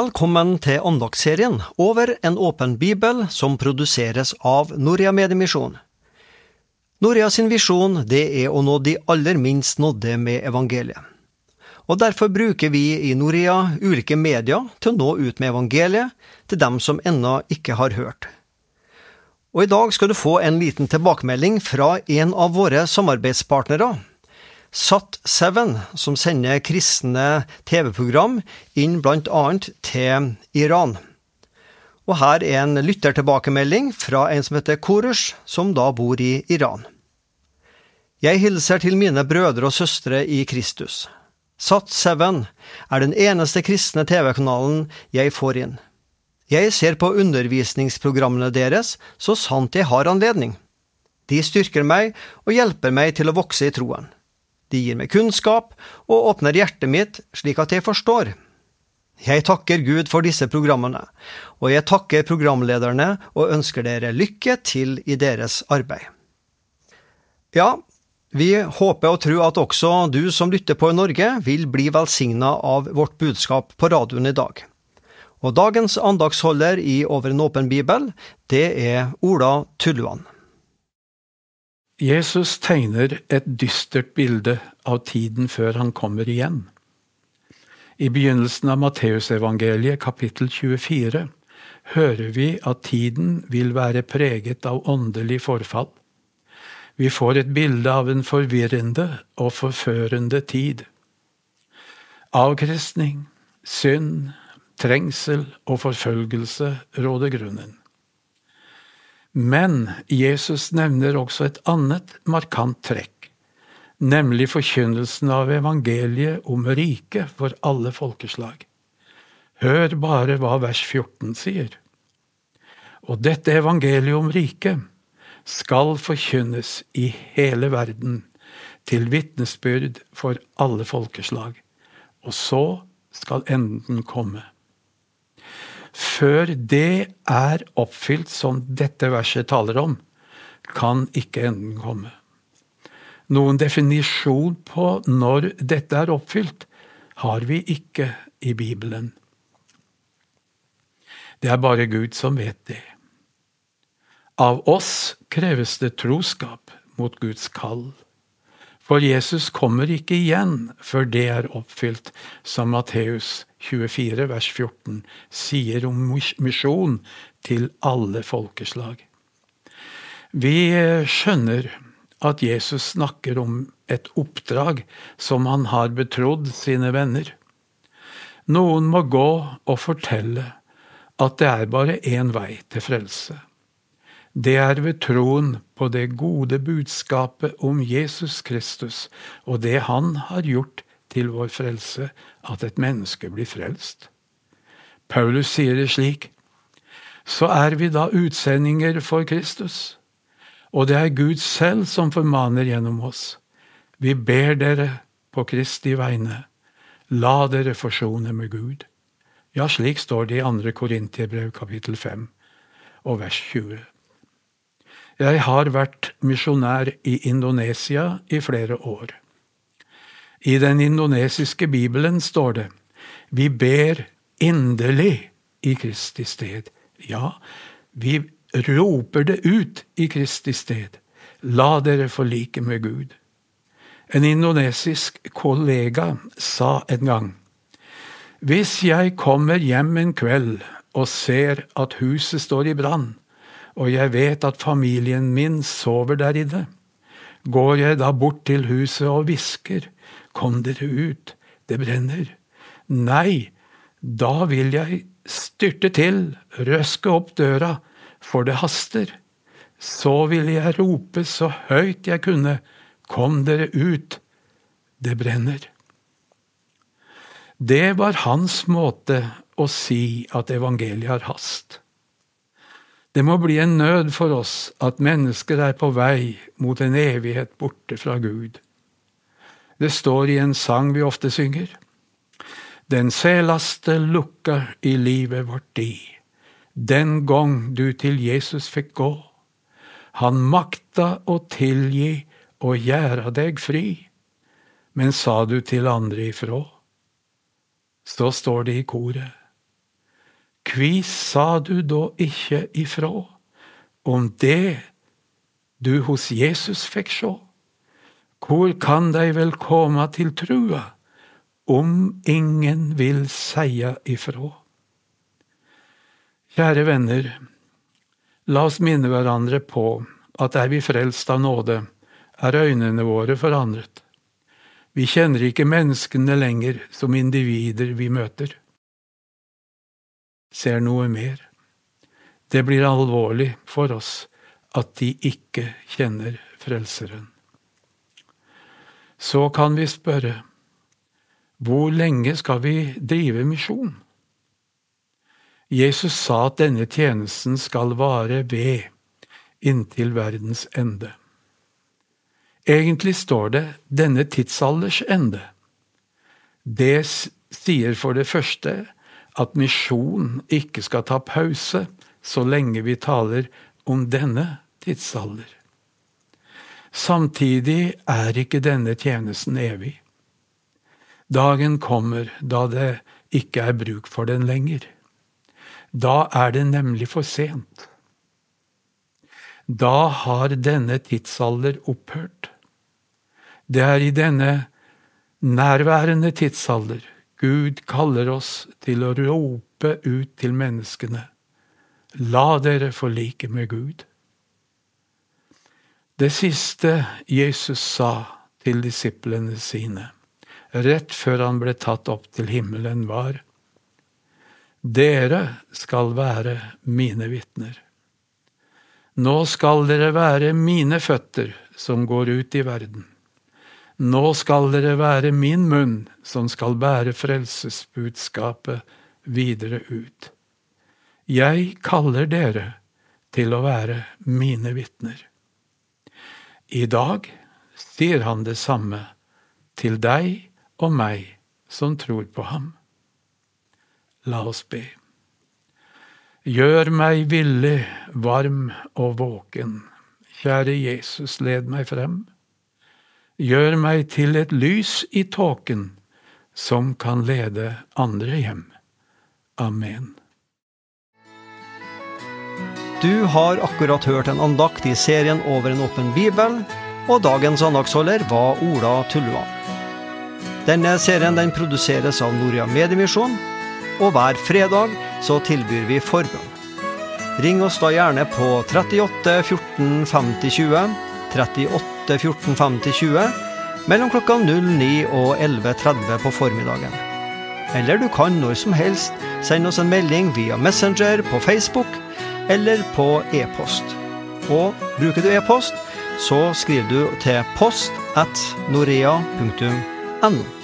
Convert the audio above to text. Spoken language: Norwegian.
Velkommen til andagsserien Over en åpen bibel, som produseres av Norea Mediemisjon. Norea sin visjon det er å nå de aller minst nådde med evangeliet. Og Derfor bruker vi i Norea ulike medier til å nå ut med evangeliet til dem som ennå ikke har hørt. Og I dag skal du få en liten tilbakemelding fra en av våre samarbeidspartnere, Sat7, som sender kristne TV-program inn annet til Iran. Og her er en lyttertilbakemelding fra en som heter Korush, som da bor i Iran. Jeg hilser til mine brødre og søstre i Kristus. Sat7 er den eneste kristne TV-kanalen jeg får inn. Jeg ser på undervisningsprogrammene deres så sant jeg har anledning. De styrker meg og hjelper meg til å vokse i troen. De gir meg kunnskap og åpner hjertet mitt slik at jeg forstår. Jeg takker Gud for disse programmene, og jeg takker programlederne og ønsker dere lykke til i deres arbeid. Ja, vi håper og tror at også du som lytter på i Norge, vil bli velsigna av vårt budskap på radioen i dag. Og dagens andagsholder i Over en åpen bibel, det er Ola Tulluan. Jesus tegner et dystert bilde av tiden før han kommer igjen. I begynnelsen av Matteusevangeliet kapittel 24 hører vi at tiden vil være preget av åndelig forfall. Vi får et bilde av en forvirrende og forførende tid. Avkristning, synd, trengsel og forfølgelse råder grunnen. Men Jesus nevner også et annet markant trekk, nemlig forkynnelsen av evangeliet om riket for alle folkeslag. Hør bare hva vers 14 sier. Og dette evangeliet om riket skal forkynnes i hele verden, til vitnesbyrd for alle folkeslag. Og så skal enden komme. Før det er oppfylt som dette verset taler om, kan ikke enden komme. Noen definisjon på når dette er oppfylt, har vi ikke i Bibelen. Det er bare Gud som vet det. Av oss kreves det troskap mot Guds kall. For Jesus kommer ikke igjen før det er oppfylt, som Matteus 24 vers 14 sier om misjon til alle folkeslag. Vi skjønner at Jesus snakker om et oppdrag som han har betrodd sine venner. Noen må gå og fortelle at det er bare én vei til frelse det er ved troen på det gode budskapet om Jesus Kristus og det Han har gjort til vår frelse, at et menneske blir frelst. Paulus sier det slik, så er vi da utsendinger for Kristus, og det er Gud selv som formaner gjennom oss. Vi ber dere på Kristi vegne, la dere forsone med Gud. Ja, slik står det i 2. Korintiebrev kapittel 5 og vers 20. Jeg har vært misjonær i Indonesia i flere år. I den indonesiske bibelen står det vi ber inderlig i Kristi sted. Ja, vi roper det ut i Kristi sted. La dere forlike med Gud. En indonesisk kollega sa en gang Hvis jeg kommer hjem en kveld og ser at huset står i brann, og jeg vet at familien min sover der inne. Går jeg da bort til huset og hvisker, kom dere ut, det brenner. Nei, da vil jeg styrte til, røske opp døra, for det haster. Så ville jeg rope så høyt jeg kunne, kom dere ut, det brenner. Det var hans måte å si at evangeliet har hast. Det må bli en nød for oss at mennesker er på vei mot en evighet borte fra Gud. Det står i en sang vi ofte synger. Den selaste lukka i livet vårt di, den gong du til Jesus fikk gå. Han makta å tilgi og gjera deg fri, men sa du til andre ifrå? Så står det i koret. Kvi sa du da ikke ifrå om det du hos Jesus fikk sjå? Hvor kan de vel komme til trua om ingen vil seia ifrå? Kjære venner, la oss minne hverandre på at er vi frelst av nåde, er øynene våre forandret. Vi kjenner ikke menneskene lenger som individer vi møter. Ser noe mer. Det blir alvorlig for oss at de ikke kjenner Frelseren. Så kan vi spørre, hvor lenge skal vi drive misjon? Jesus sa at denne tjenesten skal vare ved inntil verdens ende. Egentlig står det denne tidsalders ende. Det sier for det første at misjon ikke skal ta pause så lenge vi taler om denne tidsalder. Samtidig er ikke denne tjenesten evig. Dagen kommer da det ikke er bruk for den lenger. Da er det nemlig for sent. Da har denne tidsalder opphørt. Det er i denne nærværende tidsalder Gud kaller oss til å rope ut til menneskene. La dere forlike med Gud. Det siste Jesus sa til disiplene sine, rett før han ble tatt opp til himmelen, var Dere skal være mine vitner. Nå skal dere være mine føtter som går ut i verden. Nå skal dere være min munn som skal bære frelsesbudskapet videre ut. Jeg kaller dere til å være mine vitner. I dag sier han det samme til deg og meg som tror på ham. La oss be. Gjør meg villig, varm og våken. Kjære Jesus, led meg frem. Gjør meg til et lys i tåken som kan lede andre hjem. Amen. Du har akkurat hørt en andakt i serien Over en åpen bibel, og dagens andaktsholder var Ola Tulluan. Denne serien den produseres av Noria Mediemisjon, og hver fredag så tilbyr vi forbønn. Ring oss da gjerne på 38 14 50 20, 38 14 50 20, mellom klokka 09 og 11.30 på formiddagen. Eller du kan når som helst sende oss en melding via Messenger på Facebook eller på e-post. Og bruker du e-post, så skriver du til post at norea.no.